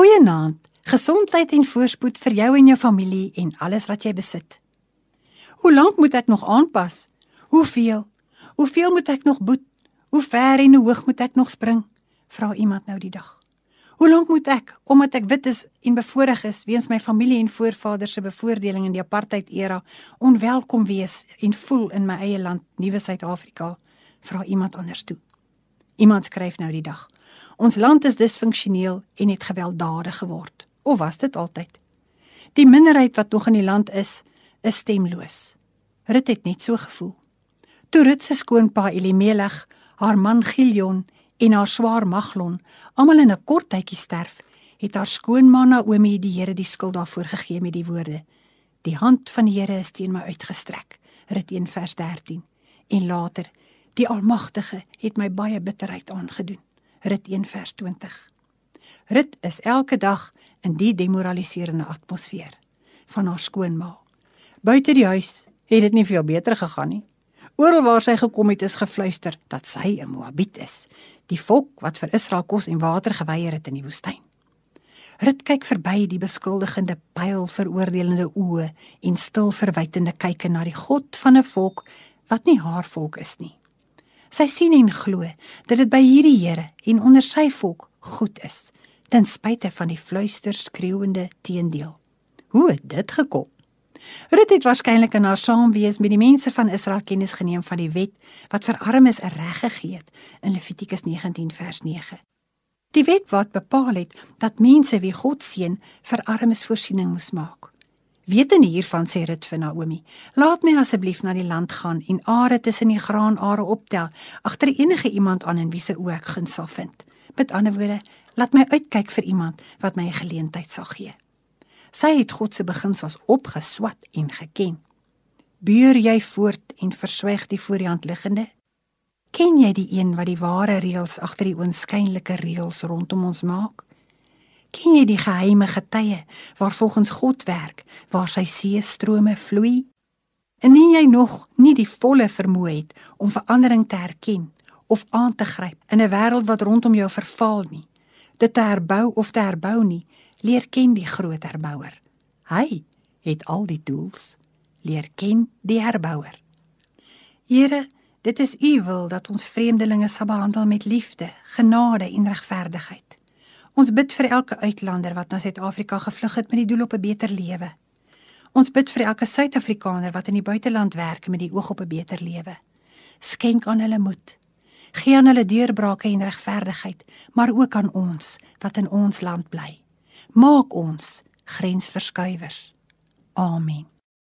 Goeienaand. Gesondheid en voorspoed vir jou en jou familie en alles wat jy besit. Hoe lank moet ek nog aanpas? Hoeveel? Hoeveel moet ek nog boet? Hoe ver en hoe hoog moet ek nog spring? Vra iemand nou die dag. Hoe lank moet ek, omdat ek wit is en bevoorreg is weens my familie en voorvaders se bevoordeling in die apartheid era, onwelkom wees en voel in my eie land, Nuwe Suid-Afrika? Vra iemand anders toe. Iemand skryf nou die dag. Ons land is disfunksioneel en het gewelddadig geword. Of was dit altyd? Die minderheid wat nog in die land is, is stemloos. Rut het net so gevoel. Toe Rut se skoonpa Elimelech, haar man Giljon en haar swaar Maglon almal in 'n kort tydjie sterf, het haar skoonma Naomi die Here die skuld daarvoor gegee met die woorde: "Die hand van die Here is teen my uitgestrek." Rut 1 vers 13. En later: "Die Almagtige het my baie bitterheid aangedoen." Rut 1 vers 20. Rut is elke dag in die demoraliserende atmosfeer van haar skoonma. Buite die huis het dit nie veel beter gegaan nie. Oral waar sy gekom het is gefluister dat sy 'n Moabiet is, die volk wat vir Israel kos en water geweier het in die woestyn. Rut kyk verby die beskuldigende pyl veroordelende oë en stil verwytende kyke na die God van 'n volk wat nie haar volk is nie. Sy sien en glo dat dit by hierdie Here en onder sy volk goed is, ten spyte van die fluister skreeuende teendeel. Hoe het dit gekom? Rut het waarskynlik in haar saamwees met die mense van Israel kennis geneem van die wet wat vir armes 'n reg gegee het in Levitikus 19 vers 9. Die wet wat bepaal het dat mense wie God seën vir armes voorsiening moes maak. Wetende hiervan sê Rut vir Naomi: "Laat my asseblief na die land gaan en are tussen die graanare optel agter enige iemand aan in wie se oë ek guns sal vind. Met ander woorde, laat my uitkyk vir iemand wat my 'n geleentheid sal gee." Sy het God se beginsels opgeswat en geken. Buur jy voort en verswyg die voor die hand liggende? Ken jy die een wat die ware reëls agter die oënskynlike reëls rondom ons maak? Ken jy die geheime getye waar volgens God werk, waar sy see strome vloei? Indien jy nog nie die volle vermoë het om verandering te herken of aan te gryp in 'n wêreld wat rondom jou verval nie, dit te herbou of te herbou nie, leer ken die groot herbouer. Hy het al die tools. Leer ken die herbouer. Here, dit is U wil dat ons vreemdelinge sal behandel met liefde, genade en regverdigheid. Ons bid vir elke uitlander wat na Suid-Afrika gevlug het met die doel op 'n beter lewe. Ons bid vir elke Suid-Afrikaner wat in die buiteland werk met die oog op 'n beter lewe. Skenk aan hulle moed. Gee aan hulle deurbrake en regverdigheid, maar ook aan ons wat in ons land bly. Maak ons grensverskuiwers. Amen.